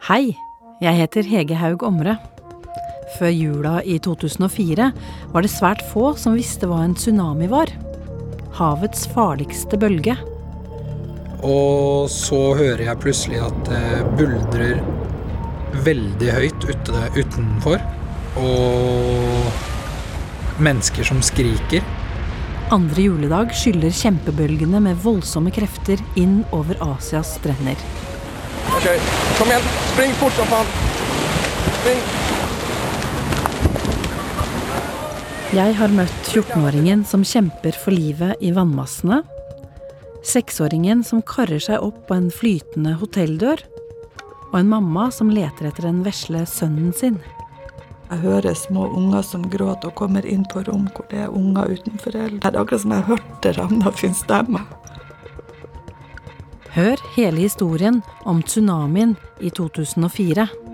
Hei, jeg heter Hege Haug Omre. Før jula i 2004 var det svært få som visste hva en tsunami var. Havets farligste bølge. Og så hører jeg plutselig at det buldrer veldig høyt ute, utenfor. Og mennesker som skriker. Andre juledag skyller kjempebølgene med voldsomme krefter inn over Asias strender. Ok, kom igjen. Spring fort som faen. Spring. Jeg har møtt 14-åringen som kjemper for livet i vannmassene. Seksåringen som karrer seg opp på en flytende hotelldør. Og en mamma som leter etter den vesle sønnen sin. Jeg hører små unger som gråter og kommer inn på rom hvor det er unger uten foreldre. Det er akkurat som jeg hørte Ragna finnes stemme. Hør hele historien om tsunamien i 2004.